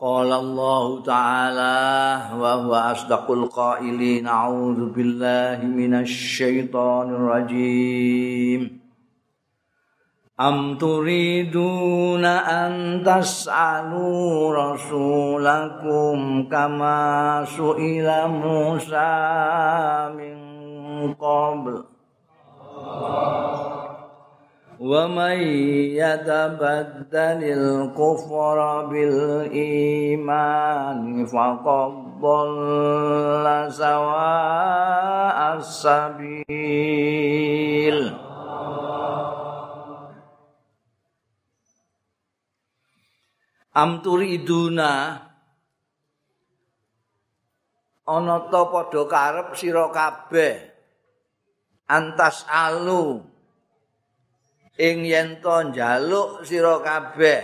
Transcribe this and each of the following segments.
قال الله تعالى وهو أصدق القائلين أعوذ بالله من الشيطان الرجيم. أم تريدون أن تسألوا رسولكم كما سئل موسى من قبل؟ الله ومن يتبدل الكفر بالإيمان فقد ضل سواء السبيل Am turiduna ana ta padha karep sira kabeh antas alu ing yen to njaluk sira kabeh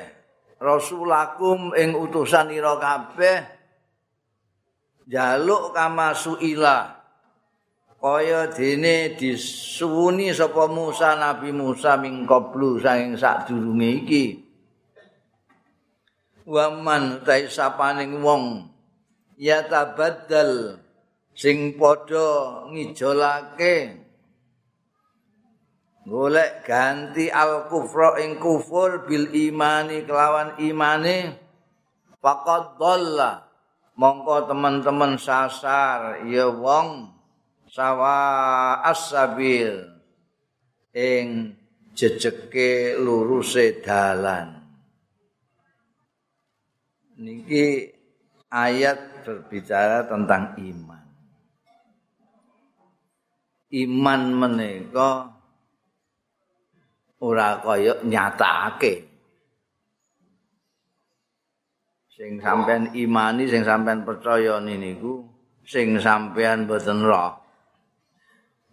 rasulakum ing utusan ira kabeh njaluk kamasuila kaya dene disuwuni sapa Musa Nabi Musa mingkoblu saking sadurunge iki. Waman tai sapaning wong ya tabaddal sing padha ngijolake golek ganti al kufra ing kufur bil imani kelawan imane faqad dhalla. Mongko teman-teman sasar ya wong sawa asabil ing jejeke luruse dalan. Niki ayat berbicara tentang iman. Iman menika ora kaya nyatakake. Sing sampean imani, sing sampean percaya niku, sing sampean boten roh.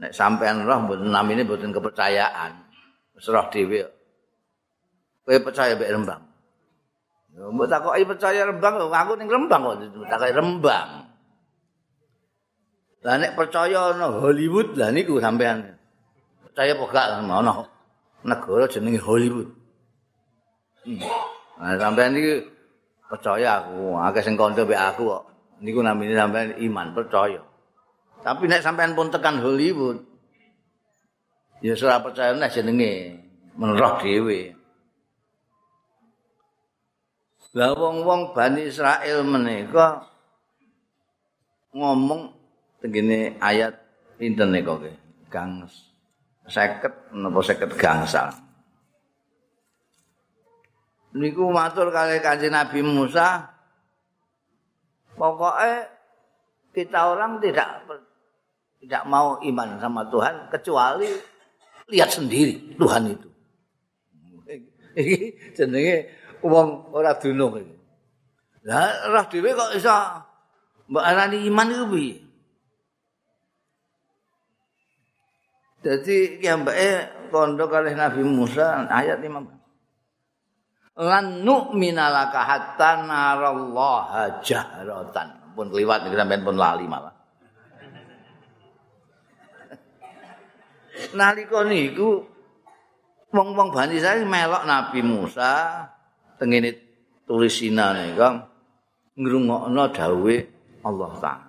Nek sampean roh mboten namine mboten kepercayaan. Wis roh dhewe. Kowe percaya mek Rembang? Mbok takoki percaya Rembang aku ning Rembang kok takoki Rembang. Lah nek percaya ana Hollywood lah niku sampean. Percaya apa gak ana negara jenenge Hollywood. Hmm. Nah sampean iki percaya aku, akeh sing kanca mbek aku kok. Niku namine sampean iman, percaya. Tapi nek sampean pun tekan Hollywood ya ora percaya nek jenenge menroh dhewe. Lah wong-wong Bani Israel menika ngomong tengene ayat pinten nika nggih. Gang 50 napa 50 gangsal. Niku matur kali Kanjeng Nabi Musa pokoknya kita orang tidak tidak mau iman sama Tuhan kecuali lihat sendiri Tuhan itu. Jenenge wong ora dunung iki. Lah roh dhewe kok iso mbok arani iman iku piye? Dadi kiambake kondo kalih Nabi Musa ayat 5. Lan nu'mina laka hatta narallaha jahratan. Pun kliwat iki sampean pun lali malah. Nalika niku wong-wong Bani Israil melok Nabi Musa tengene tulisina nika ngrungokno dawuhe Allah Taala.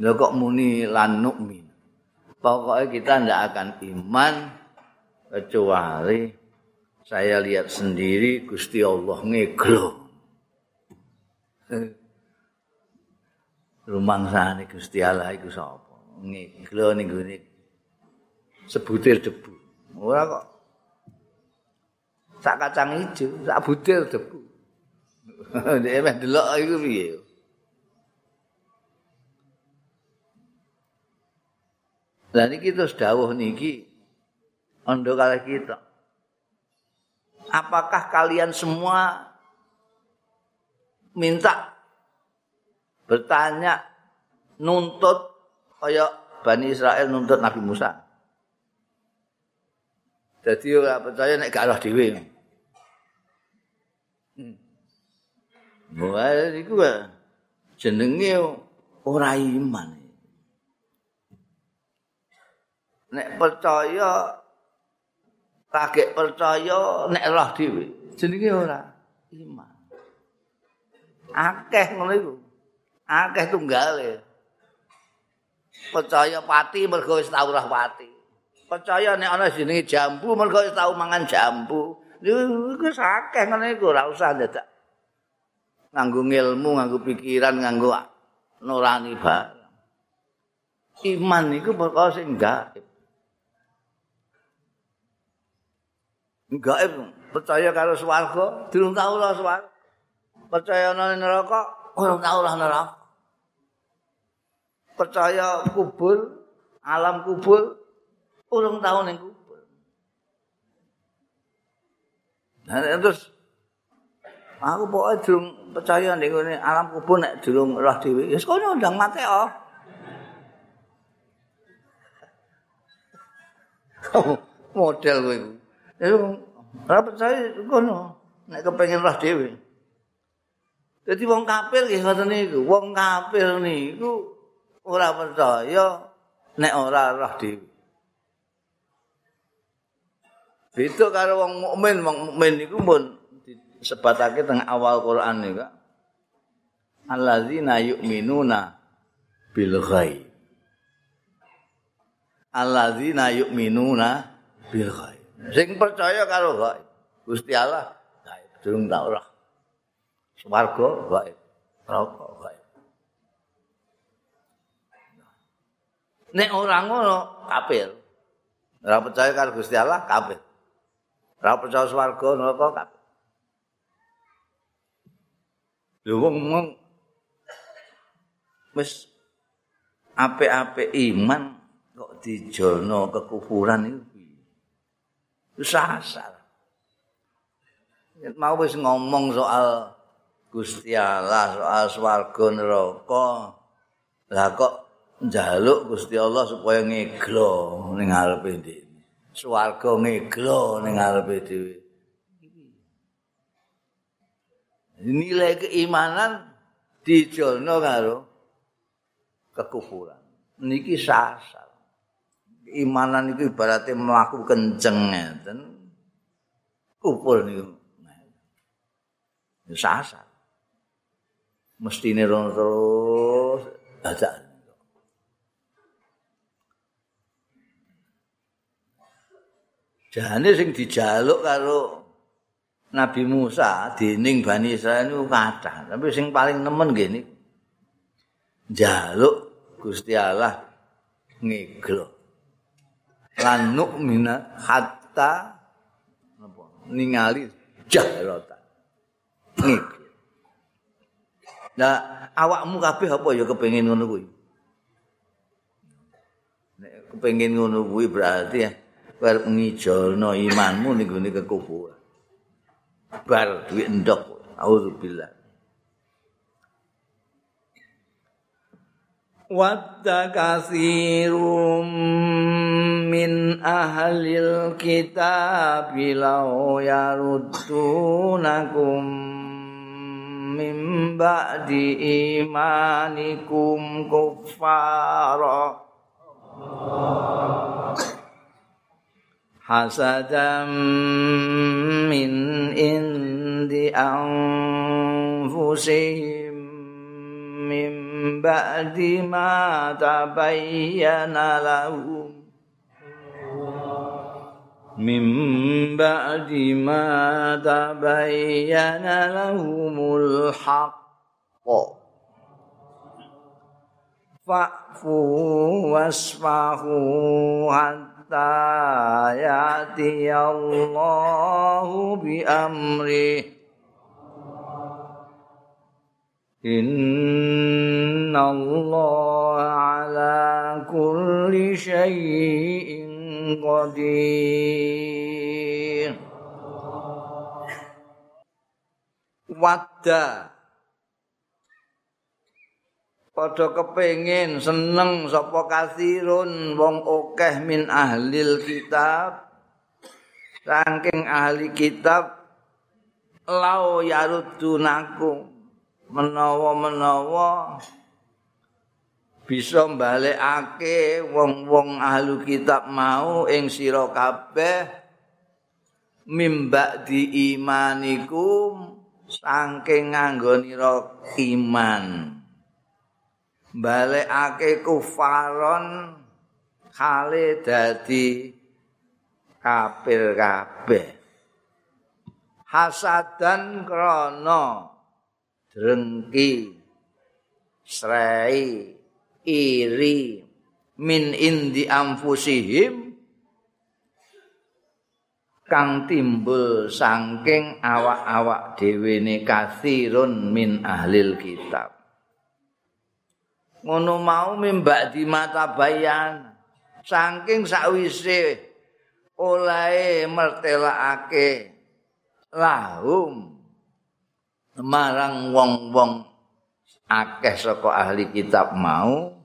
Lha kok muni lan nukmin. Pokoknya kita tidak akan iman kecuali saya lihat sendiri Gusti Allah ngeglo. Rumangsane Gusti Allah iku sapa? Ngeglo ning gone sebutir debu. Ora kok sak kacang ijo, sak butir debu. Nek delok iku piye? Lah niki terus dawuh niki ondo kalih kita. Apakah kalian semua minta bertanya nuntut kaya Bani Israel nuntut Nabi Musa? Jadi ora percaya nek gak roh dhewe. Hmm. Wah, iku jenenge ora iman. Nek percaya kagek percaya nek roh dhewe jenenge ora iman. akeh ngono iku. Akeh tunggale. Percaya pati mergo wis tau roh pati. Percaya nek ana jenenge jambu mergo wis tau mangan jambu. Iku akeh ngono iku ora usah dadak. Nganggo ilmu, nganggo pikiran, nganggo nurani barang. Iman iku perkara sing gaib. Gaib percaya karo swarga, durung tau ora swarga. Percaya ana neraka, ora tau ora neraka. Percaya kubur, alam kubur, urung tau ning kubur. Nah, terus aku pokoke durung percaya ning alam kubur nek durung roh dhewe. Ya kono ndang mate oh. model kowe ora percaya ngono. Nek kepengin roh dhewe. Dadi wong kafir nggih ngoten niku. Wong kafir niku ora percaya nek ora roh dhewe. Beda karo wong mukmin, wong mukmin iku pun disebatake teng awal Quran niku. Alladzina yu'minuna bil ghaib. alladzina yu'minuna bil ghaib. Sing percaya karo ghaib. Gusti Allah ghaib durung tak ora. Swarga ghaib. Neraka ghaib. Nek ora ngono kafir. Ora percaya karo Gusti Allah kafir. Ora percaya swarga neraka kafir. Lho wong wis apik-apik iman kok dijono kekufuran itu sasar mau wis ngomong soal Gusti Allah soal swarga neraka. Lah kok njaluk Gusti Allah supaya ngeglo ning ngarepe dhewe? Swarga ngeglo ning ngarepe dhewe. Nilai keimanan dijono karo kekufuran. Niki sasar imanan itu ibaratnya melaku kenceng ngeten. Kupul niku. Sasa mesti ini terus ada jane sing dijaluk karo Nabi Musa dening Bani Israil niku kathah. Tapi sing paling nemen gini jaluk Gusti Allah ngeglo lan nu'mina hatta ningali jahrata iki nah awakmu kabeh apa ya kepengin ngono kuwi? Nek kepengin ngono kuwi berarti ya bar ngijolno imanmu ning gone kekufuran. Bar duwe endok auzubillah. Wadda kasirum min ahlil kitab law yaruddunakum min ba'di imanikum kuffara. Hasadam min indi anfusihim min ba'di ma tabayyana lahu من بعد ما تبين لهم الحق. فاعفوا واصفحوا حتى يأتي الله بأمره. إن الله على كل شيء qadir. Wadda Pada kepingin seneng sapa kasirun wong okeh min ahlil kitab. Saking ahli kitab lau yarudunakum menawa-menawa bisa mbalekake wong-wong ahli kitab mau ing sira kabeh mimba di imanikum saking nganggonira iman. Balekake kufaron hale dadi kafir kabeh hasadan krana drengki srei iri min indi anfusihim kang timbul saking awak-awak dhewe ne kasirun min ahlil kitab. Ngono mau mimbak di mata bayan saking sakwise oleh mertelakake lahum marang wong-wong akeh saka ahli kitab mau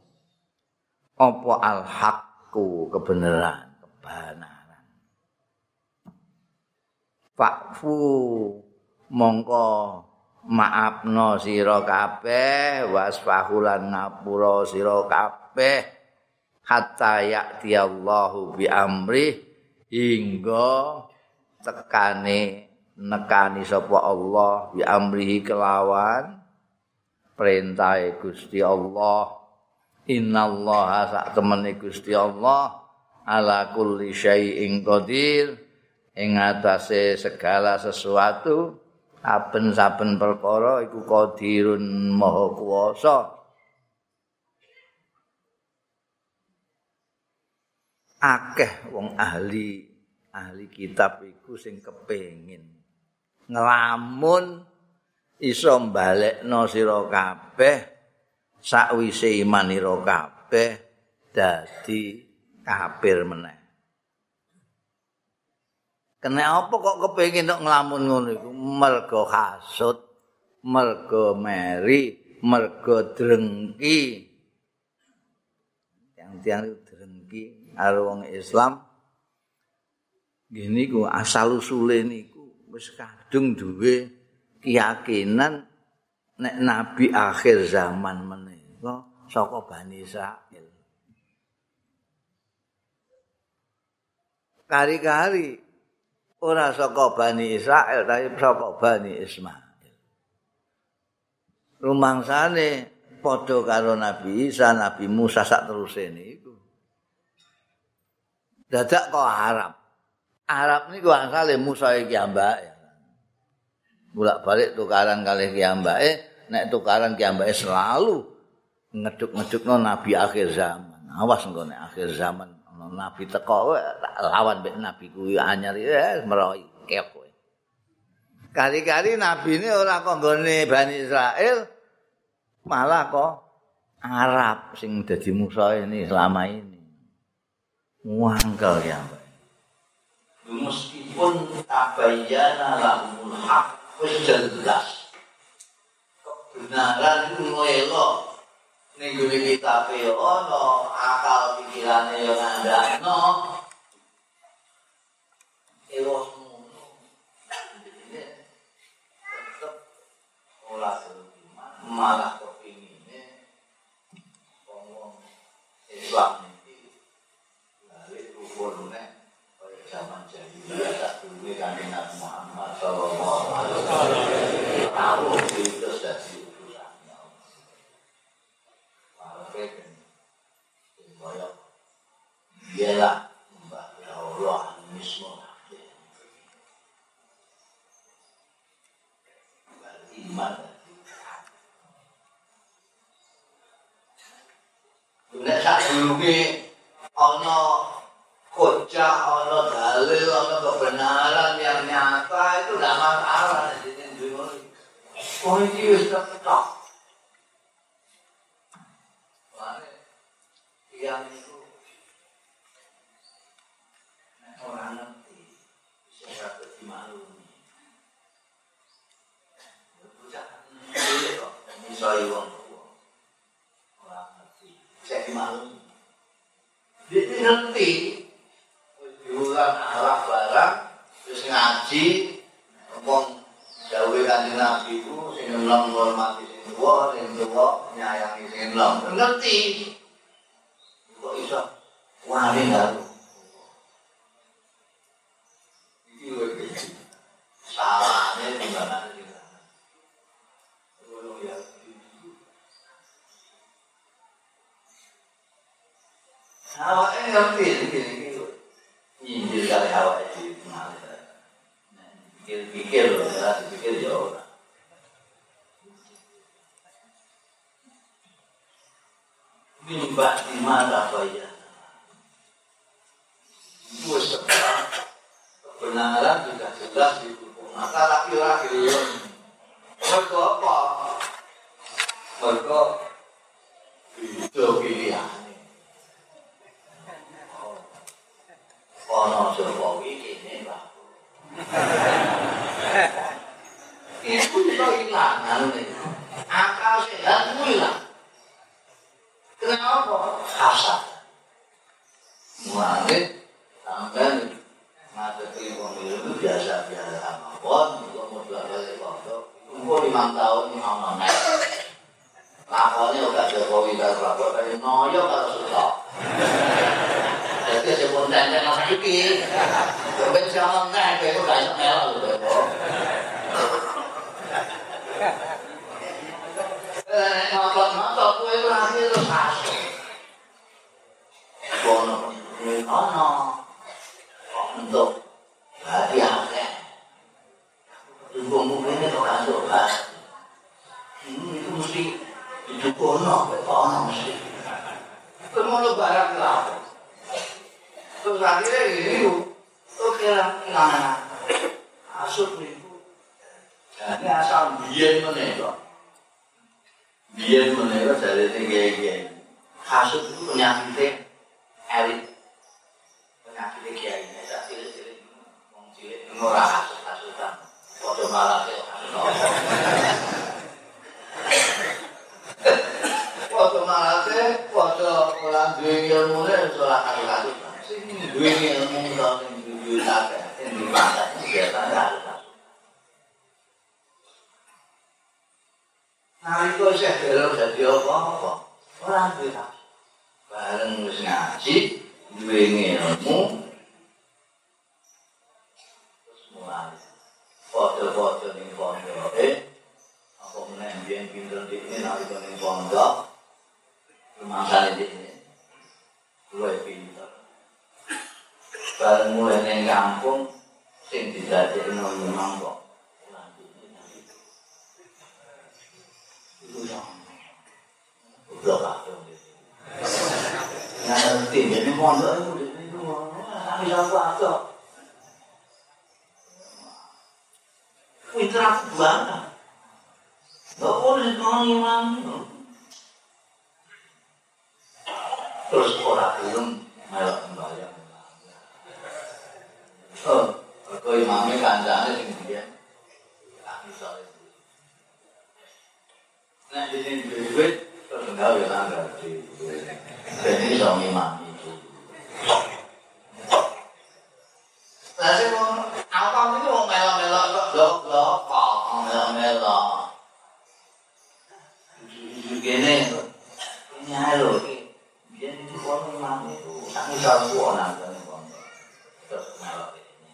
apa al-haqqu kebenaran kebenaran? Fakfu mongko maafno sira kabeh wasfahulan ngapura sira kabeh hatta ya'ti Allahu bi amri hingga tekane nekani sapa Allah bi amrihi kelawan perintah Gusti Allah innallaha sak temene Gusti Allah ala kulli syai'in qadir. Ing atase segala sesuatu saben-saben perkara iku qadirun maha kuwasa. Akeh wong ahli ahli kitab iku sing kepengin ngelamun iso balekno sira kabeh sakwise iman ira kabeh dadi kafir meneh. Kena apa kok kepengin tok nglamun ngono iku? Mergo hasud, mergo meri, mergo drengki. Yang tiang drengki karo wong Islam. Gini ku asal usule niku wis kadung duwe keyakinan nek nabi akhir zaman menika saka Bani Israil. Kari-kari ora saka Bani Israil tapi saka Bani Ismail. Rumangsane padha karo Nabi Isa, Nabi Musa sak teruse niku. Dadak kok Arab. Arab niku asale Musa iki ambake. Bolak-balik tukaran kali kiambake nek tukaran kiambake selalu ngeduk-ngedukno nabi akhir zaman. Awas engko nek akhir zaman nabi teko lawan mek nabi kuwi anyar ya meroy kep kowe. Kali-kali nabi ini ora kok nggone Bani Israel malah kok Arab sing dadi musuh ini selama ini. Wangkel ya meskipun tabayyana lahumul haq jelas kebenaran itu ngoelo ning gone kitab ono akal pikirane yo ngandakno. Ewo malah kepingine ngomong Islam ini dari rukunnya pada zaman Muhammad Sallallahu Alaihi Wasallam. Tahu itu dari utusannya Walaupun Boyok Dialah Mbak Allah Mismo Iman Nek sak duluke ana hujah, ana dalil, ana kebenaran yang nyata itu tidak masalah di sini dulu. Oh ini wis ketok. yang itu orang ngerti bisa dapat dimaklumi. Bocah ini kok bisa wong tua. Orang ngerti, saya dimaklumi. Dia ngerti diulang arah barang terus ngaji ngomong gawe kanjeng Nabi ku sing enom ngormati sing tuwa sing tuwa nyayangi sing enom ngerti kok iso wani karo iki lho iki salahne di mana Awak ini ngerti iki iki. Nyindir kali awak iki malah. Pikir-pikir lho, ya, dipikir ya ora. Mimba di mana bayar? Itu kebenaran juga jelas itu. Maka laki-laki yang mereka apa? Mereka itu pilihan. Ono Jokowi ini lah. Itu juga hilang. Akal sehat itu hilang. Kenapa? Hasad. Mulai sampai ngadepi pemilu itu biasa-biasa mawon, kalau mau dua kali foto, umur lima tahun ini mau naik. Lakonnya udah Jokowi dan Prabowo dari noyo kalau suka. Jadi sebelum tanya mas Yuki, coba siapa naik, itu gak bisa melok loh. ngotot-ngotot kowe lahir terus masuk. Kono ono kok untuk hati akeh. Tunggu ini kok kan coba. Ini itu mesti didukono, kok ono mesti. Kemono barang lah. Terus akhirnya ini tuh kira kira asuk nih. Jadi asal biyen meneh Biar menerima dari kiai-kiai. Hasut itu penyakitnya elit. Penyakitnya kiai ini. Tak cilik-cilik. Wong cilik. Ngurah hasut-hasutan. Foto malah ya. Foto malah ya. Foto orang duwe ilmu ini. Soal hasut-hasutan. Sing duwe ilmu. Sing duwe ilmu. Sing duwe ilmu. Biasanya hasut Nalika isih delok dadi apa-apa, ora duwe Bareng wis ngaji, duwe ilmu. Terus mulai foto-foto ning pondok, apa meneh biyen pinter dikne nalika ning pondok. Rumangsane dikne. Luwe pinter. Bareng mulai ning kampung sing didadekno memang kok Goblok kabeh. Nah, ngerti ini pondok itu itu kami aku atau Pinter aku banget. Gak boleh kalau iman. Terus orang belum melok membayar. Oh, kau imamnya kancane sing dia. Tak bisa Nah, di sini duit, terus enggak ya tangga di Jadi bisa ngimami itu. Nah, sih mau apa ini mau melok-melok kok blok-blok kok melok-melok. Begini, ini halo, dia ini kok ngimami itu, tak bisa kuat nanti terus melok ini.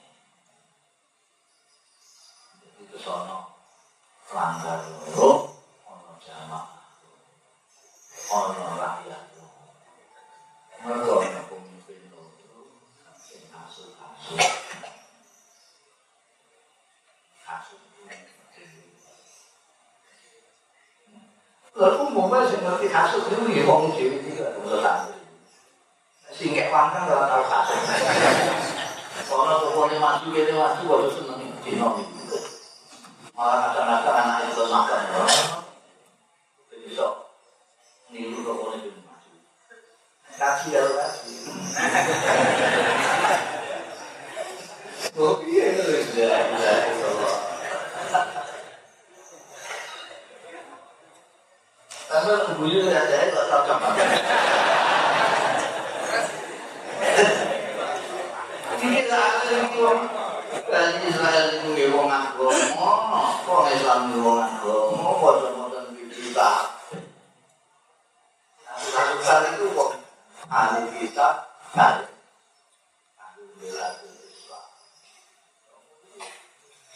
Jadi itu sono langgar loro ono rakyat. Mergo ana pemimpin loro sing asu-asu. Asu. Lalu umumnya sing ngerti kasus itu ya wong dhewe iki gak usah santri. Sing kek pangkang ora tau kasus. Ono pokoknya maju kene maju wae seneng dino iki. Malah kadang-kadang anak itu makan. Kaji ya kaji. Oh iya itu ya ya Allah. Tapi bunyi ya saya kok cocok banget. Ini lah itu kan Israel itu wong agama, wong Islam wong agama, boten-boten kita ahli kita kan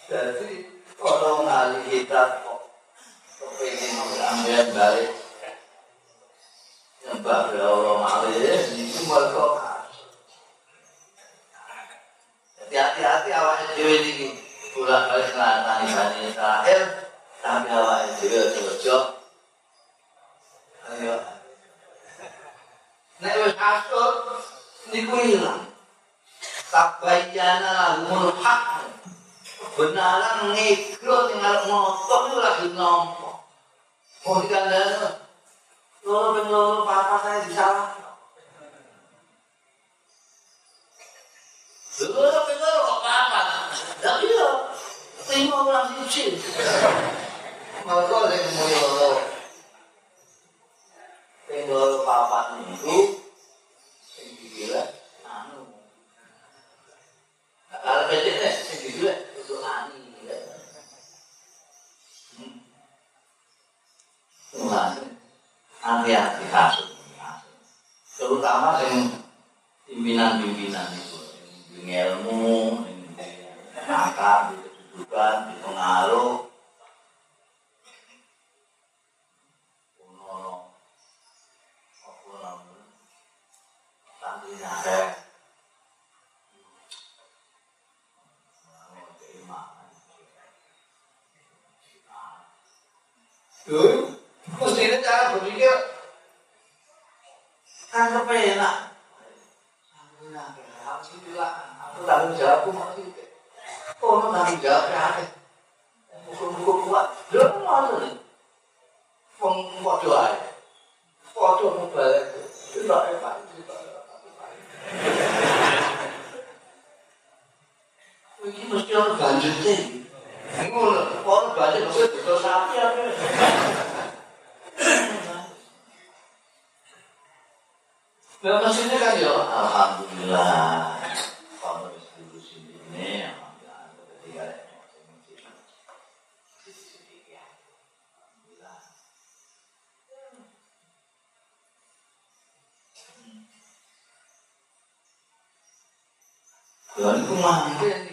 jadi kalau ahli kita kok kepingin mengambil balik? Nyembah orang ahli itu mereka hati-hati awak dewi ini pulang balik ngelantani ini terakhir, tapi awak dewi cocok. ayo. Negociator dikuilah. Sampai jana murhak. Benaran ngikro tinggal ngotot itu lagi nombok. Oh ikan dana. Lolo penyolo papa saya disalah. Lolo penyolo papa. Tapi ya, terima orang suci. Maka ada yang mau 人多啊。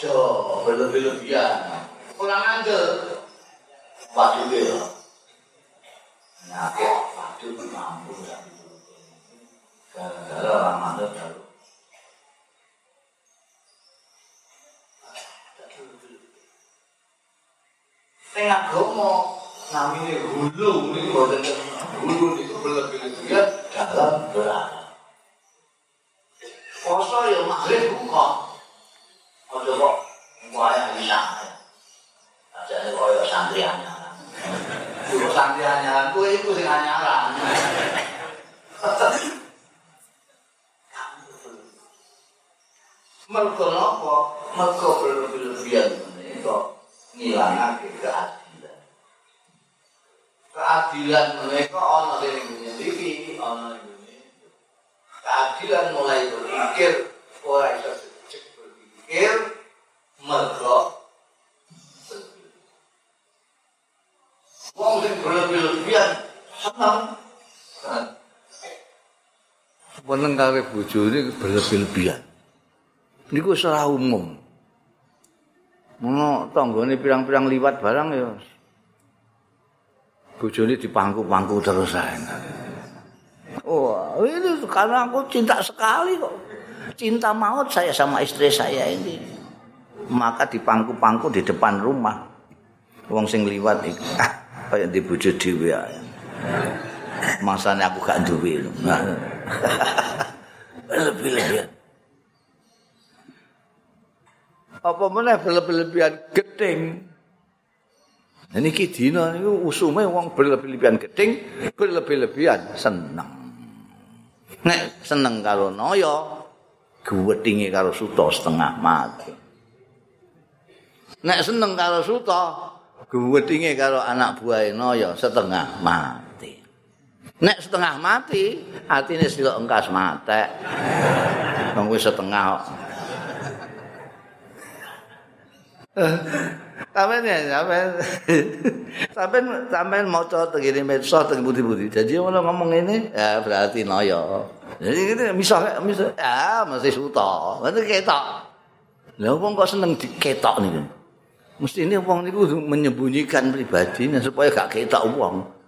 ojo berlebih-lebihan kurang angel waktu itu ya nyakit waktu itu mampu ya. Gara-gara orang mantel jauh tengah gomo namanya hulu ini boleh hulu itu berlebih-lebihan dalam berat Poso ya maghrib buka. Ojo kok wayah bisa. Ajane koyo santri anyaran. Iku santri anyaran kuwi iku sing anyaran. Mergo napa? Mergo berlebihan menika ngilangake keadilan. Keadilan menika ana ing seneng. Meneng kare bojone berlebih-lebihan. Niku ora umum. Ngono tanggane pirang-pirang liwat barang ya. Bojone dipangku-pangku terus ae. Wah, ini karena aku cinta sekali kok. Cinta maut saya sama istri saya ini. Maka dipangku-pangku di depan rumah. Wong sing liwat iki. Ah, kaya di bojo dhewe ae. Masane aku gak duwe. Lebih-lebihan. Apa meneh berlebih-lebihan. Nah, niki dina niku usume wong berlebih-lebihan gedeng, berlebih-lebihan seneng. Nek seneng karo Naya, gwedhinge karo Suta setengah mati. Nek seneng karo Suta, gwedhinge karo anak buahe Naya setengah mati. Nek setengah mati, atine silok engkas matek. Wong wis setengah kok. Sampeyan ya, sampeyan. Sampeyan sampeyan maca tengene medsos teng budi-budi. Jadi ngono ngomong ini, ya berarti noyo. Jadi gitu misal misal ya mesti suta. Berarti ketok. Lah wong kok seneng diketok niku. Mesti ini wong niku menyembunyikan pribadinya supaya gak ketok wong.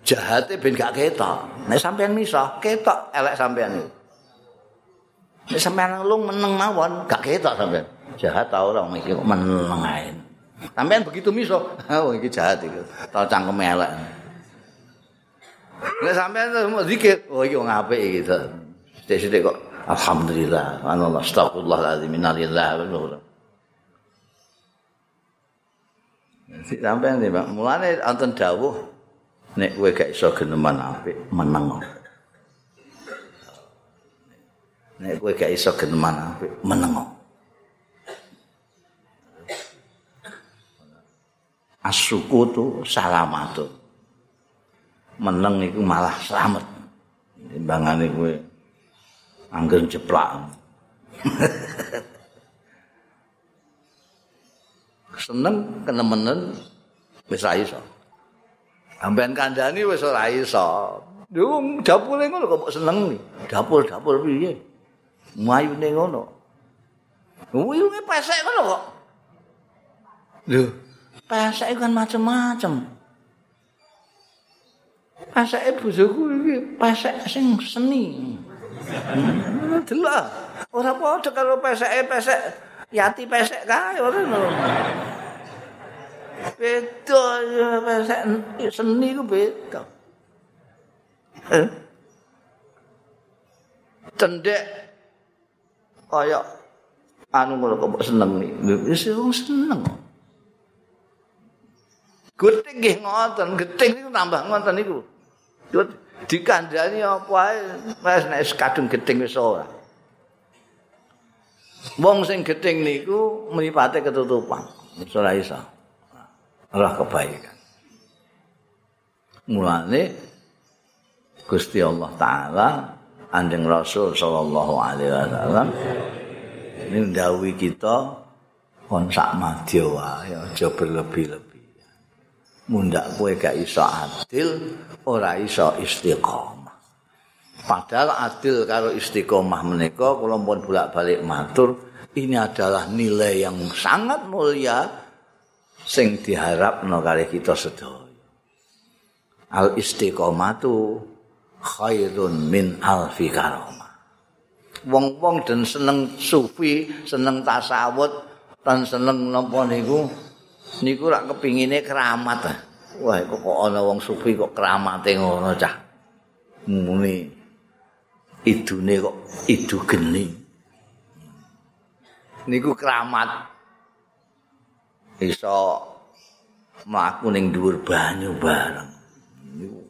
Jahate ben gak ketok. Nek sampeyan misah, ketok elek sampeyan niku. Nek sampeyan lung meneng mawon, gak ketok sampeyan. Jahat ta ora mikir kok meneng ae. Sampeyan begitu miso, oh iki jahat iki. Tau cangkem elek. Nek sampeyan mau zikir, oh iki wong apik iki. Sithik-sithik kok alhamdulillah, ana astagfirullahalazim innalillah wa Sampeyan nih, Pak. Mulane anten dawuh nek kowe gak iso geneman apik, meneng. Nek kowe gak iso geneman apik, meneng. asukutu salamatun meneng iku malah slamet timbangane kowe anggen jeplak seneng kenemenen wis ra iso amben kandhani wis ora iso Dung dapure ngono kok seneng dapur-dapur piye mayune ngono Wuyunge pesek ngono kok Lho pesek kan macam-macam. Pesek bojoku iki pesek sing seni. Hmm, delok. Ora padha karo pesek pesek yati pesek kae ora ngono. Beda seni ku beda. Cendek kaya anu ngono kok seneng iki. Wis wong seneng. Geting nggih ngoten, geting niku tambah ngoten niku. Dikandani apa ae wis nek kadung geting wis ora. Wong sing geting niku mripate ketutupan. Wis ora iso. Ora kebaikan. Mulane Gusti Allah taala Anjing Rasul sallallahu alaihi wasallam ini ndawuhi kita kon sak madya wae aja berlebih-lebih. mundak kowe gak iso adil ora iso istiqomah padahal adil karo istiqomah menika kula pun bolak-balik matur ini adalah nilai yang sangat mulia sing diharapno kali kita sedaya al istiqomatu khairun min alfi karomah. Wong-wong dan seneng sufi, seneng tasawuf, dan seneng napa niku niku rak kepingine keramat. Wah, kok ana wong sufi kok keramate ngono cah. Muni idune kok idu geni. Niku keramat. Iso mlaku ning dhuwur banyu bareng. Niku.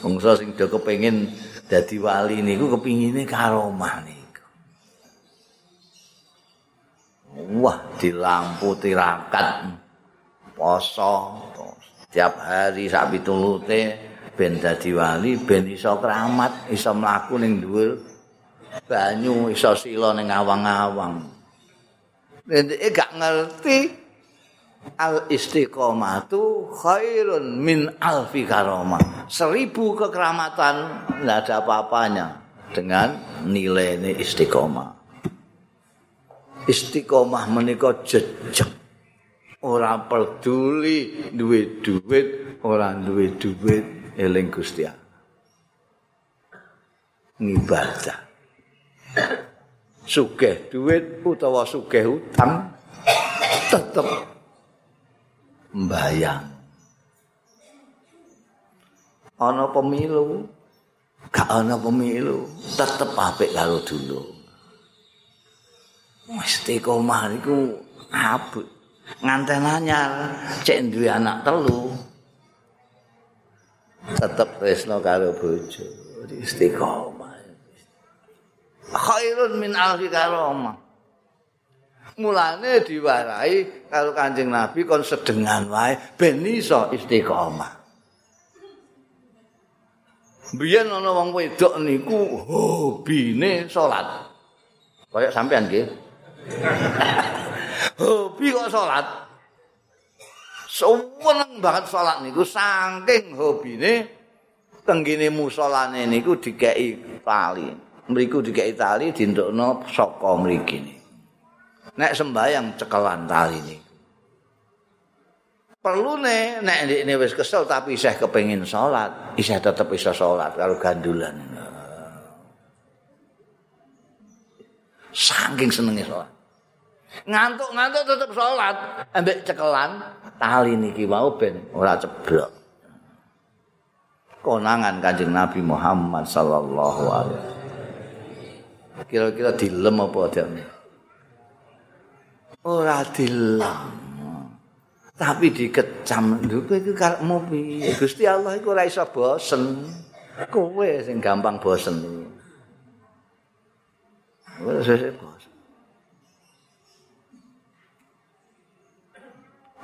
Bangsa sing do kepengin dadi wali niku kepingine karomah niku. Wah, di lampu tirakat poso tiap hari sak pitulute ben dadi wali ben iso keramat, iso mlaku ning dhuwur banyu, iso sila ning awang-awang. Nek gak ngerti. Al istiqomatu khairun min alfi karomah. Seribu kekeramatan tidak ada apa-apanya dengan nilai ini istiqomah. Istiqomah menikah jejak orang peduli duit duit orang duit duit eling gusti ngibadah sugeh duit utawa sugeh utang tetap mbayang. Ana pemilu, gak ana pemilu, tetep apik karo dulu. Mesti komah niku abot. Nganten anyar, cek duwe anak telu. Tetep tresno karo bojo. Istiqomah. Khairun min alfi karomah. mulane diwarai karo Kanjeng Nabi kon sedengan wae ben iso istiqomah. Biyen ana wong wedok niku hobine salat. Kayak sampean nggih. Hobi kok salat. Seneng banget salat niku saking hobine tenggine musolane niku dikeki tali. Mriku dikeki tali dindukno saka mriki nek sembayang cekelan tali ini. Perlu nek nek ini wis kesel tapi isih kepengin salat, isih tetep bisa salat karo gandulan. Saking senenge salat. Ngantuk-ngantuk tetep salat, ambek cekelan tali niki mau ben ora ceblok. Konangan Kanjeng Nabi Muhammad sallallahu alaihi wasallam. Kira-kira dilem apa dia? ora dilem. Tapi dikecam. Kowe iku karepmu piye? Gusti Allah iku ora iso bosen. Kowe sing gampang bosen. Wes wes bosen.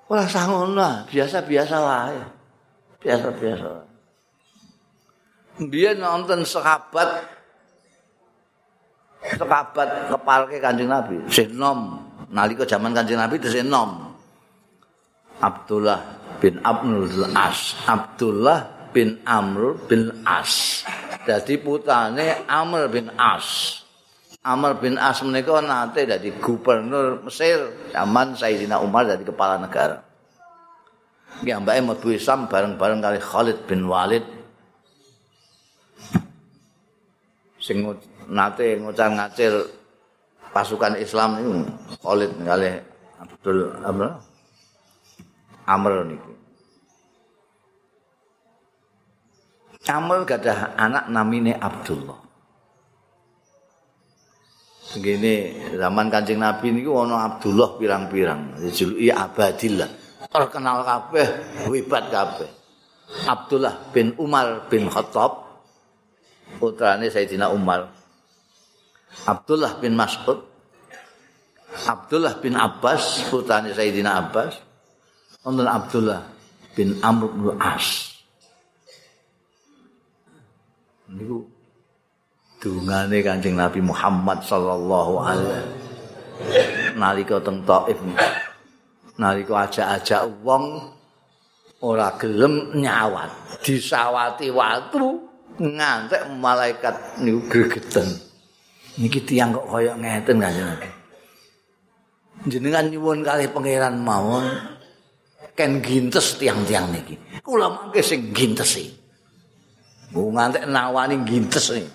Ora sangono, biasa-biasa wae. Biasa-biasa. Biyen nonton sahabat sahabat kepalke Kanjeng Nabi, Sinom nalika zaman Kanjeng Nabi tesih enom. Abdullah bin Abdul As. Abdullah bin Amr bin As. Jadi putrane Amr bin As. Amr bin As menika nate dadi gubernur Mesir zaman Sayyidina Umar dadi kepala negara. Ya mbake mlebu Islam bareng-bareng kali Khalid bin Walid. Sing nate ngucar ngacil pasukan Islam ini Khalid kali Abdul Amr Amr niki. Amr gak ada anak namine Abdullah. Begini zaman kancing Nabi ini ana Abdullah pirang-pirang, dijuluki Abadillah. Terkenal kabeh, hebat kabeh. Abdullah bin Umar bin Khattab putrane Sayyidina Umar Abdullah bin Mas'ud Abdullah bin Abbas putrane Sayyidina Abbas wonten Abdullah bin Amr bin As. Niku dungane Kanjeng Nabi Muhammad sallallahu alaihi nalika teng Taif nalika ajak-ajak wong ora gelem nyawat. Disawati watu ngantek malaikat niku gregeten niki tiang kok kaya ngeten kanjeng. Jenengan nyuwun kali pangeran mawon ken gintes tiang-tiang niki. kula mangke sing gintesi. Mu ngantek nawani gintes iki.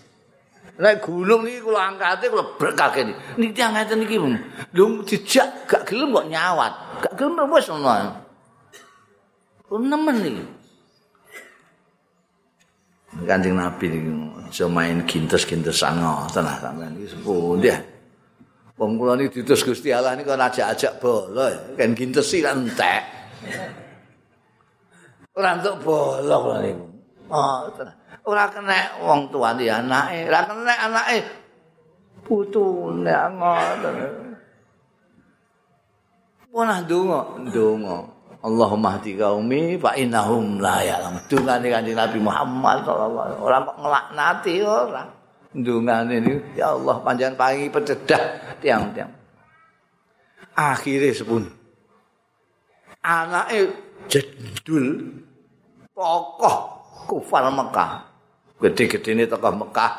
Nek gunung niki kula angkate kula berkake niki. Niki tiyang ngeten niki. Lho dijak gak gelem kok nyawat. Gak gelem wis ngono. Kula nemen niki. Kanjeng Nabi niki aja main gintes-gintesan ngoten ah sampean iki sepundi. Wong kula niki ditus Gusti Allah niki kok ajak-ajak bola, kan gintesi kan entek. Ora entuk bola kula niku. Oh, tenang. ora kena wong tuane anake, ora kena anake putune ngoten. Punah donga, donga. Allahumma hdi qaumi fa innahum la ya'lam. Dungane Kanjeng Nabi Muhammad sallallahu alaihi wasallam ora nglaknati ora. Dungane niku ya Allah panjenengan paringi pecedah tiang-tiang. Akhire sepun. Anake jedul tokoh kufar Mekah. gede-gede ini tokoh Mekah.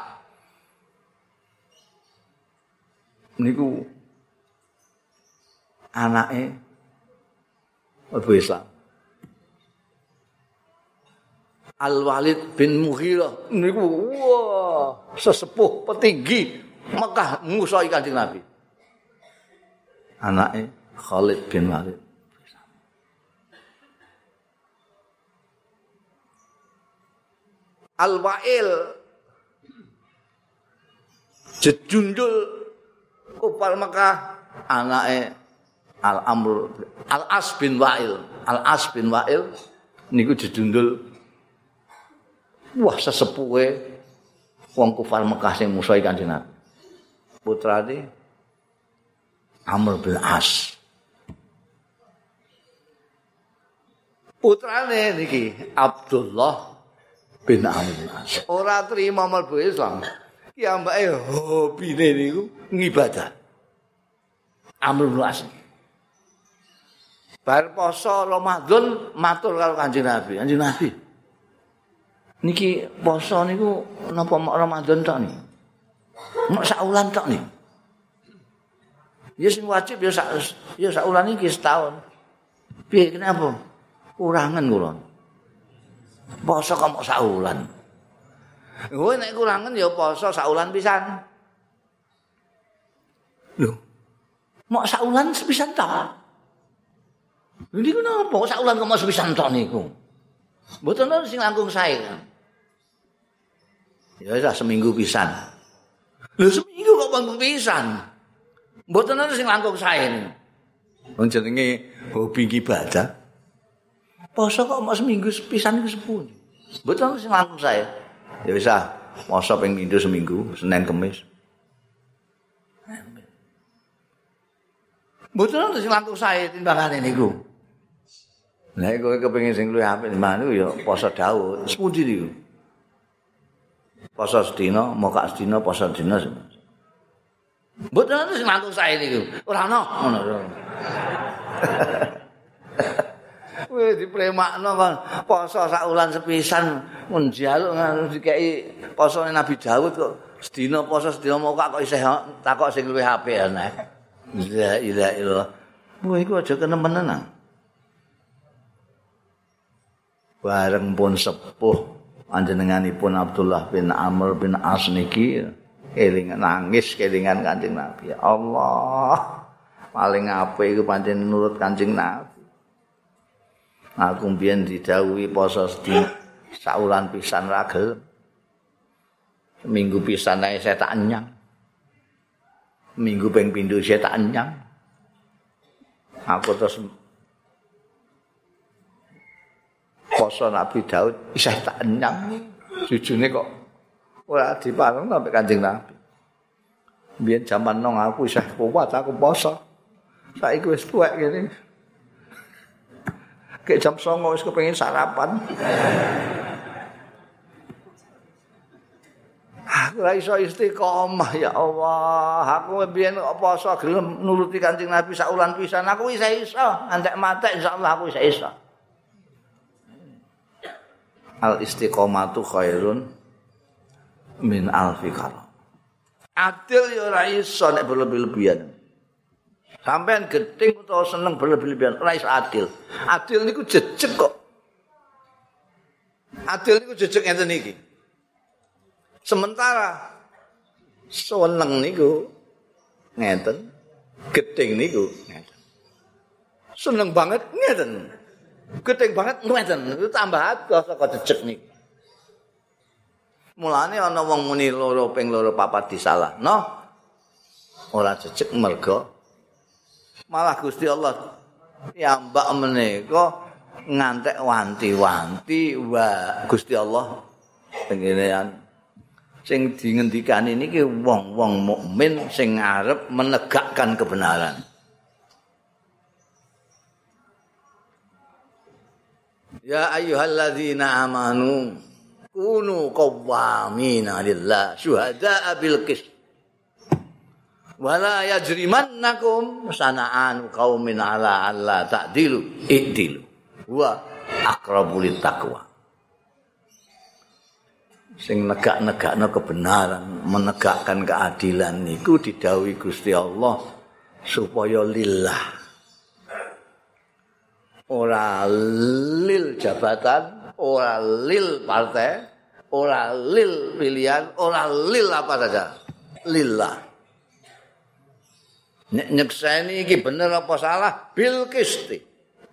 Niku anaknya Abu Islam. Al-Walid bin Mughirah niku wah sesepuh petinggi Mekah musuh Kanjeng Nabi. Anaknya Khalid bin Walid. Al-Wa'il jejundul kufar Mekah anake Al-Amr Al-As bin Wa'il Al-As bin Wa'il niku jejundul wah sesepuhe wong kufar Mekah sing musuhi Kanjeng Nabi putrane Amr bin As putrane niki Abdullah bin Amr Ora terima mlebu Islam. Ki ambake hobine niku ngibadah. Amr bin As. Bar poso Ramadan matur karo Kanjeng Nabi. Kanjeng Nabi. Niki poso niku napa mok Ramadan tok niki? Mok sak wulan tok niki. Ya sing wajib ya sak ya sak wulan iki setahun. Piye kenapa? Kurangan kula. poso kok mok saulan. Kowe nek kurangen ya poso saulan pisan. Lho. Mok saulan sepisan Ini kenapa kok saulan kok mok sepisan ta niku? Mboten ana sing langkung sae. Ya wis seminggu pisan. Lho seminggu kok langkung pisan. Mboten ana sing langkung sae. Wong jenenge hobi ibadah. Poso kok mau seminggu pisan iku sepuluh. Betul sing langsung saya. Ya bisa poso ping minggu seminggu, Senin Kamis. Betul sing langsung saya timbangane niku. Nek kowe kepengin sing luwih apik mana ya poso Daud. Sepundi niku? Poso sedina, moka sedina, poso sedina. Betul sing langsung saya niku. Ora ono ngono. Wis dipremakno kon poso sak wulan sepisan mun njaluk ngono dikeki posone Nabi Daud kok sedina poso sedina mokak kok isih takok sing luwih apik ana. La ilaha illallah. Wah iku aja kenemen nang. Bareng pun sepuh panjenenganipun Abdullah bin Amr bin As niki eling nangis kelingan Kanjeng Nabi. Allah. Paling apik iku pancen nurut Kanjeng Nabi. aku mbiyen didhawuhi poso sedina saulan pisan ra gelem minggu pisan ae saya tak nyang minggu ping pindho saya tak nyang aku terus poso Nabi Daud isih tak nyang jujune kok ora dipareng sampe Kanjeng Nabi biyen jaman nong aku isih kuat aku poso saiki wis tuwek ngene Kayak jam songo wis kepengin sarapan. Aku ora iso istiqomah ya Allah. Aku mbiyen kok poso gelem nuruti Kanjeng Nabi sak ulan pisan. Aku wis iso, antek mate insyaallah aku wis iso. Al istiqomatu khairun min alfi karam. Adil ya ora iso nek berlebih-lebihan. Sampean gedeng utawa seneng berlebihan ora iso adil. Adil niku jejeg kok. Adil niku jejeg ngeten iki. Sementara seneng niku ngeten, gedeng niku ngeten. Seneng banget ngeten. Gedeng banget ngeten. Tambah saka jejeg niku. Mulane ana wong muni loro ping loro papat disalah. No. Ora jejeg mergo malah Gusti Allah ya mbak menika ngantek wanti-wanti wa Gusti Allah pengenean sing dingendikan ini ki wong-wong mukmin sing arep menegakkan kebenaran. Ya ayyuhalladzina amanu kunu qawwamina lillah syuhada'a bil qist. Wala yajrimannakum sana'an qaumin ala alla ta'dilu i'dilu. Wa aqrabu taqwa sing negak-negakno kebenaran menegakkan keadilan niku didhawuhi Gusti Allah supaya lillah ora lil jabatan ora lil partai ora lil pilihan ora lil apa saja lillah nek nyekseni iki bener apa salah bil kisti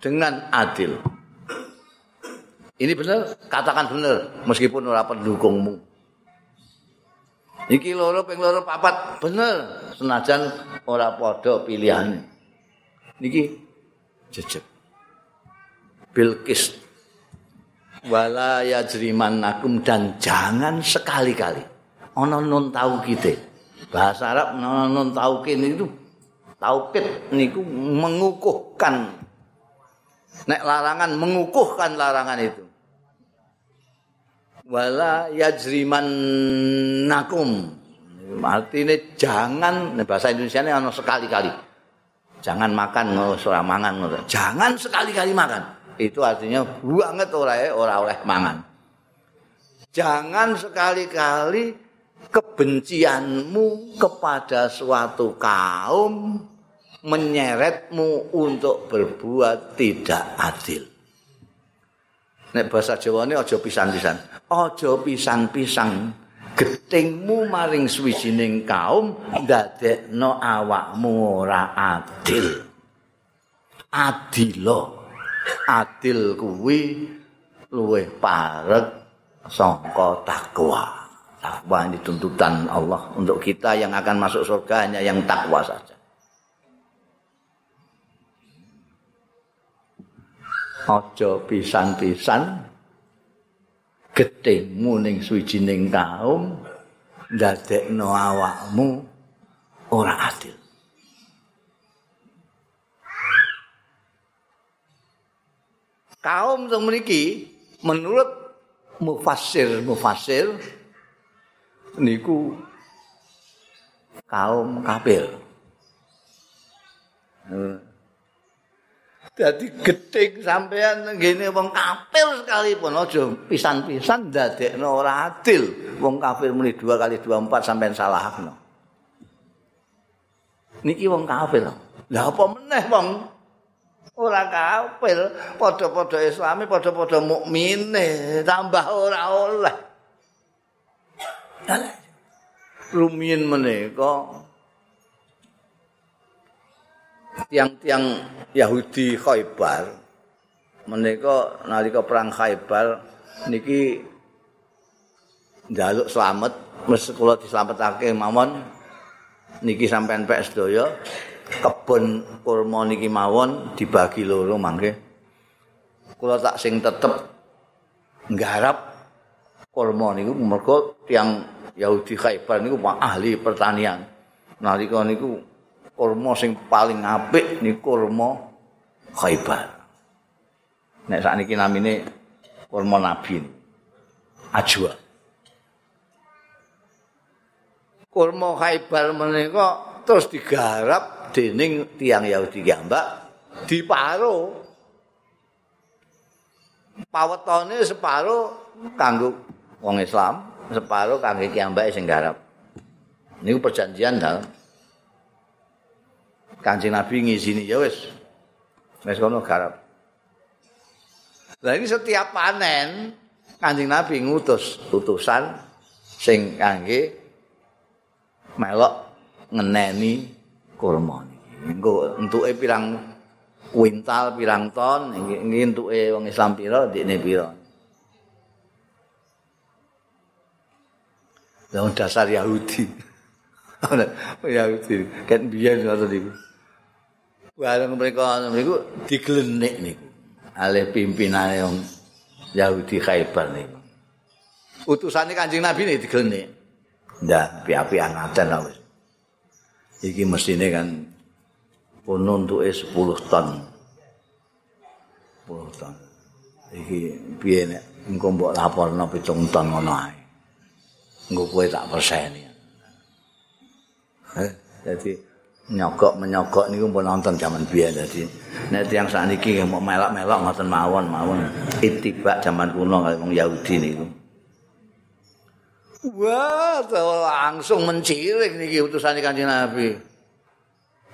dengan adil. Ini benar, katakan benar meskipun ora pendukungmu. Iki loro ping loro papat bener senajan ora padha pilihane. Niki jejeg. Bilqis wala yajrimannakum dan jangan sekali-kali. Ana nun taukite. Bahasa Arab ana nun taukin itu taukid niku mengukuhkan. Nek larangan mengukuhkan larangan itu. Wala yajriman nakum artinya jangan bahasa Indonesia ini ano sekali-kali. Jangan makan ora mangan jangan sekali-kali makan itu artinya banget ora ora oleh mangan jangan sekali-kali kebencianmu kepada suatu kaum menyeretmu untuk berbuat tidak adil. Nek bahasa Jawa ini aja pisan-pisan. Aja pisan-pisan. Getingmu maring swijining kaum ndadekno awakmu ora adil. Adilo. Adil kuwi luwih parek sangka takwa. Takwa ini tuntutan Allah untuk kita yang akan masuk surga hanya yang takwa saja. aja pisan-pisan gedhengmu ning suwijining kaum ndadekno awakmu ora adil. Kaum sing mriki menurut mufassir mufassir niku kaum kafir. Hmm. Dadi gedhing sampean ngene wong kafir sekalipun aja pisan-pisan ndadekno ora adil. Wong kafir muni 2 kali 2 4 sampean salahno. Niki wong kafir. Lah apa meneh wong ora kafir, padha-padha islami, padha-padha mukmine, tambah ora oleh. Rumiyin menika? Tiang-tiang Yahudi Khaybar. Menika nalika perang Khaybar niki njaluk slamet wis kula dislametake mawon niki sampean pek sedaya kebon kurma niki mawon dibagi loro mangke kula tak sing tetep nggarap kurma niku mergo tiang Yahudi Khaybar niku ahli pertanian nalika niku kurma sing paling apik niku kurma Khaibar. Nek sakniki namine kurma nabi. Ajwa. Kurma Khaibar menika terus digarap dening tiang Yahudi gambak diparo. Pawetone separo kanggo wong Islam, separo kanggo kiambake sing garap. Niku perjanjian dalam Kanjeng Nabi ngizini ya wis. Wis kono garap. Lah ini setiap panen Kanjeng Nabi ngutus utusan sing kangge melok ngeneni kurma niki. Engko entuke pirang kuintal, pirang ton, iki entuke wong Islam pira, ndekne pira. Lah dasar Yahudi. Yahudi kan biyen ngoten niku. Bareng mereka niku diglenik niku. Alih pimpinane wong Yahudi Khaibar niku. Utusane Kanjeng Nabi niku diglenik. Ndah, api-apian adan wis. Iki mestine kan pun nuntuke 10 ton. 10 ton. Iki piye nek engko mbok laporno 7 ton ngono ae. Engko kowe tak perseni. Eh, jadi nyogok menyogok niku pun nonton zaman biyen dadi nek tiyang sakniki mau melok-melok ngoten mawon mawon itibak zaman kuno kali wong Yahudi niku Wah, langsung menciring niki utusan Kanjeng Nabi.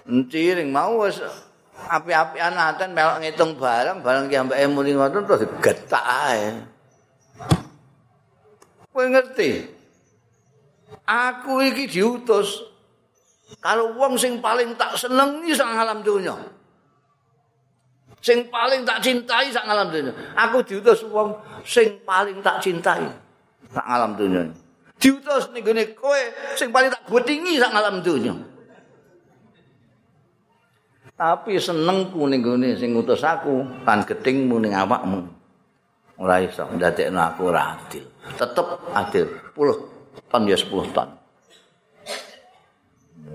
Menciring mau wis api-apian aten melok ngitung barang, barang ki ambek muni ngoten terus getak ae. Kowe ngerti? Aku iki diutus karo wong sing paling tak senengi sak alam donya. Sing paling tak cintai sak alam donya. Aku diutus wong sing paling tak cintai sak alam donya. Diutus ning gone kowe sing paling tak gwetingi sak alam donya. Tapi senengku ning gone sing ngutus aku kan getingmu ning awakmu. Ora iso ndadekno aku ora adil. Tetep adil. 10 ton ya 10 ton.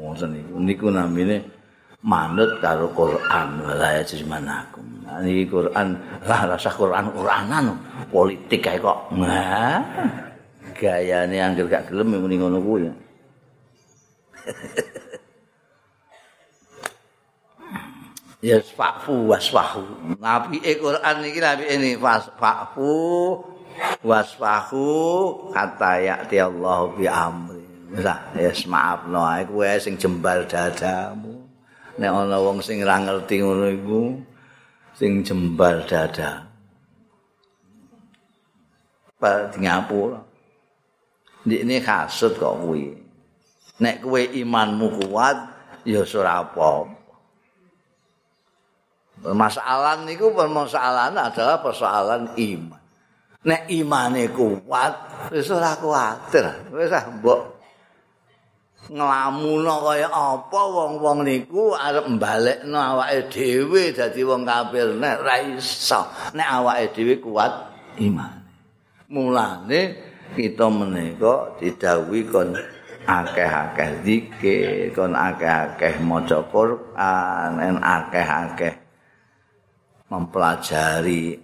Ngoten niku niku namine manut karo Quran wala jismanakum. Niki Quran lah rasa Quran Quranan politik kae kok. Nah. Gayane anggere gak gelem muni ngono kuwi. ya fafu wasfahu. Nabi Quran iki nabi ini fafu wasfahu kata ya Allah bi amri. Lah, ya maaf no, aku sing jembal dadamu. Nek ana wong sing ora ngerti ngono iku sing jembal dada. Pak Singapura. Ini kasut kok kuwi. Nek kowe imanmu kuat ya ora apa. Permasalahan niku permasalahan adalah persoalan iman. Nek imane kuat wis ora kuwatir. Wis ah mbok nglamuno kaya apa wong-wong niku arep mbalekno awake dhewe dadi wong kafir nek ra iso. Nek awake dhewe kuat iman. Mulane kita menika didhawuhi kon akeh-akeh zikir, kon akeh-akeh maca Quran, en akeh-akeh mempelajari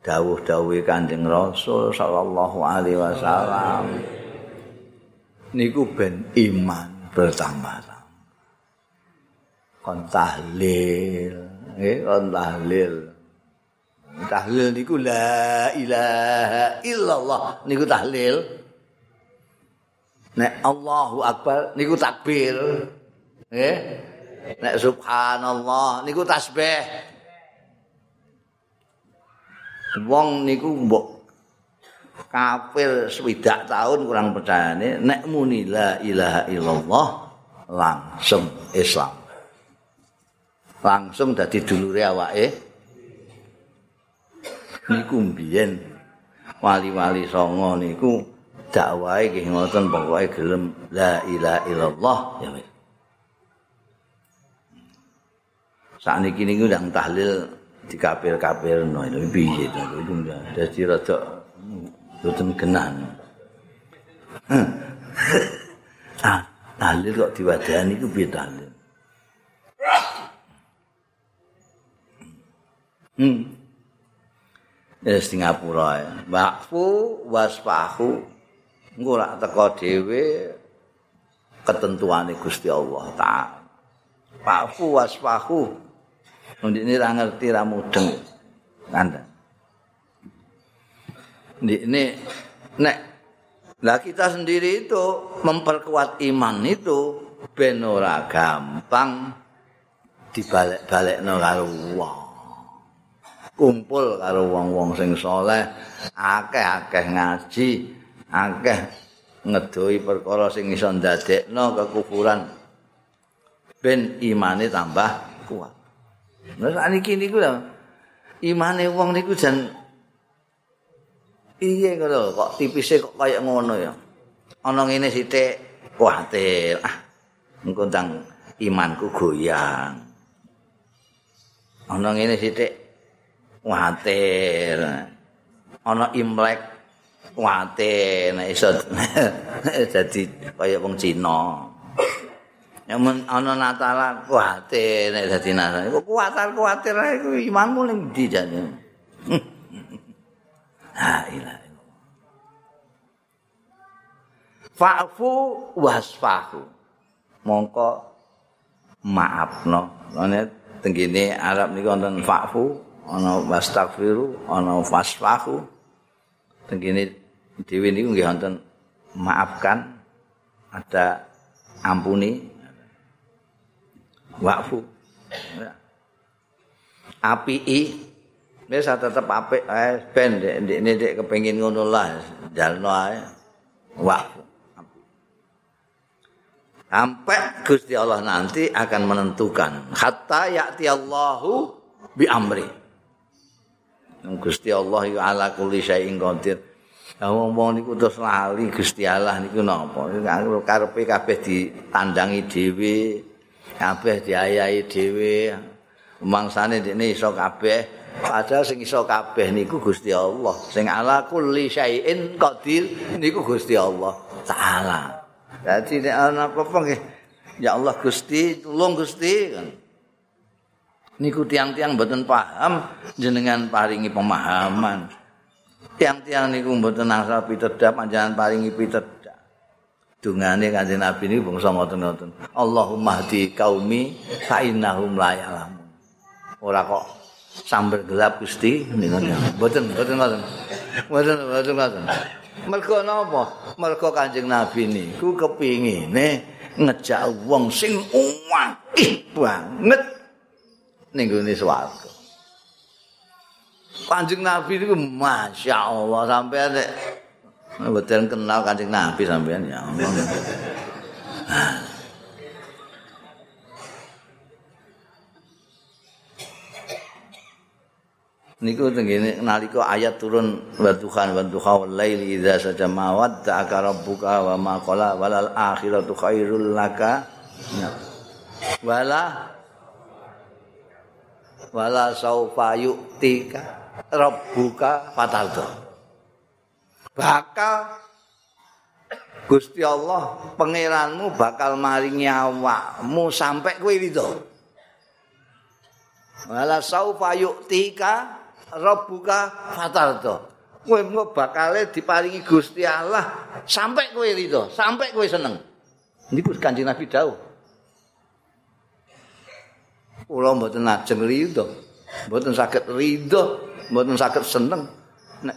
dawuh-dawuh Kanjeng Rasul sallallahu alaihi wasallam. Niku ben iman bertambah. Kon tahlil, nggih kon tahlil. Tahlil niku la ilaha illallah. Niku tahlil. Nek Allahu akbar niku takbir. Nggih. Nek subhanallah niku tasbih. Wong niku mbok kafir swidak tahun kurang percayane nek muni la ilaha illallah langsung Islam. Langsung dadi dulure awake niku mbiyen? Wali-wali songo niku dakwahe nggih ngoten pokoke gelem. La ilaha illallah. Ya wis sakniki niku ndang tahlil dikapir-kapirno itu piye to? Iku dadi rada boten genah. Ah tahlil kok diwadani iku piye tahlil? Hmm Singapura ya. Wakfu wasfahu engko rak teko dhewe ketentuane Gusti Allah taala. Wakfu wasfahu. Ndik ini ra ngerti ra mudeng. Kanda. Ndik ini nek lah kita sendiri itu memperkuat iman itu ben ora gampang dibalik-balikno karo wong. Kumpul karo wong-wong sing saleh, akeh-akeh ngaji, akeh ngedoi perkara sing iso ndadekno kekufuran ben imane tambah kuat. Nah saniki niku lho imane wong niku jan iye ngono kok tipise kok kaya ngono ya. Ana ngene sithik kuwatir. Ah, engko imanku goyang. Ana ngene sithik kuwatir. Ana imlek kuwatir nek iso dadi kaya wong Cina. Yang ana Natal kuwatir nek dadi Natal. Kok kuwatir kuwatir iku imanmu ning ndi jane? Ha. Fa'fu wasfahu. Mongko maafno. Ana tenggene Arab niku wonten fa'fu, ana wastaghfiru, ana fasfahu. Tenggene dhewe niku nggih wonten maafkan, ada ampuni. Wa'fu. Api i Wis tetep apik ae ben ndekne ndek kepengin ngono lah dalno ae. Wa'fu. Sampai Gusti Allah nanti akan menentukan hatta ya'ti Allahu bi amri. Gusti Allah iku ala kulli syai'in qadir. Ya wong niku terus lali Gusti Allah niku napa? Karepe kabeh ditandangi dhewe, kabeh diayahi dhewe. Mangsane dekne iso kabeh, padahal sing iso kabeh niku Gusti Allah. Sing ala kulli syai'in qadir niku Gusti Allah Ta'ala. Jadi nek ana apa-apa ya Allah Gusti tulung Gusti kan. Niku tiang-tiang mboten paham jenengan paringi pemahaman. Tiang-tiang niku mboten asal pitedah panjenengan paringi pitedah. Dungane Kanjeng Nabi niku bangsa ngoten-ngoten. Allahumma hdi qaumi fa innahum la ya'lamun. Ora kok sambil gelap Gusti niku. Mboten mboten ngoten. Mboten mboten ngoten. Mergo napa? Mergo Kanjeng Nabi niku kepingine ngejak wong sing akeh banget ning gone swarga. Kanjeng Nabi niku masyaallah sampean nek mboten kenal Kanjeng Nabi sampean ya Allah. niku tengene nalika ayat turun wa tuhan wa wal laili idza sajama wa ta'aka rabbuka wa ma qala walal akhiratu khairul laka wala wala saufa yu'tika rabbuka fataldo bakal Gusti Allah pangeranmu bakal maringi awakmu sampai kowe itu wala saufa yu'tika rabbuka fatardo. Kowe bakale diparingi Gusti Allah sampai kowe rido, sampai kowe seneng. Niku Kanjeng Nabi dawuh. Kula mboten ajeng rido, mboten saged rido, mboten saged seneng. Nek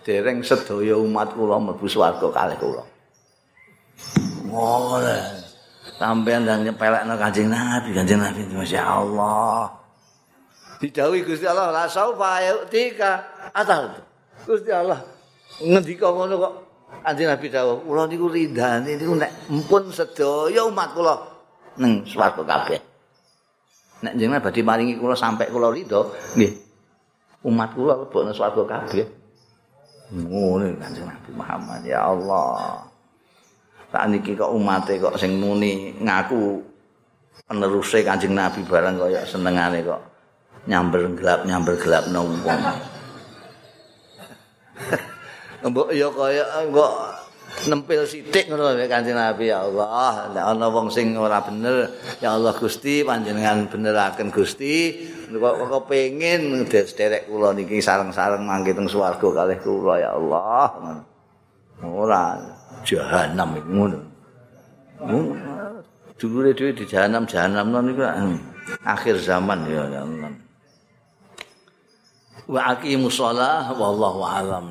dereng sedaya umat kula mlebu swarga kalih kula. Ngono. Sampeyan dan nyepelekno Kanjeng Nabi, Kanjeng Nabi Masya Allah. didhawuhi Gusti Allah la saufa yu'tika? Atal Gusti Allah ngendika ngono kok. Kanjeng Nabi dawuh kula niku rindane niku nek mpun sedaya umat kula nang swarga kabeh nek jenengan badhe maringi kula sampai kula ridho nggih. Umat kula lebok nang swarga kabeh. Ngono Kanjeng Nabi Muhammad ya Allah. Saat niki kok umate kok sing muni ngaku penerusé Kanjeng Nabi barang kaya senengane kok nyamber gelap nyamber gelap nang wong. Mbok ya kaya mbok nempel sithik ngono Kanjeng Nabi ya Allah. Nek ana wong sing ora bener, ya Allah Gusti panjenengan beneraken Gusti. Kok kepengin derek kula niki sareng-sareng mangke teng swarga kalih kula ya Allah. Ora jahanam ngono. Dulure dhewe di jahanam jahanam niku akhir zaman ya Allah. wa aqimus shalah wallahu alam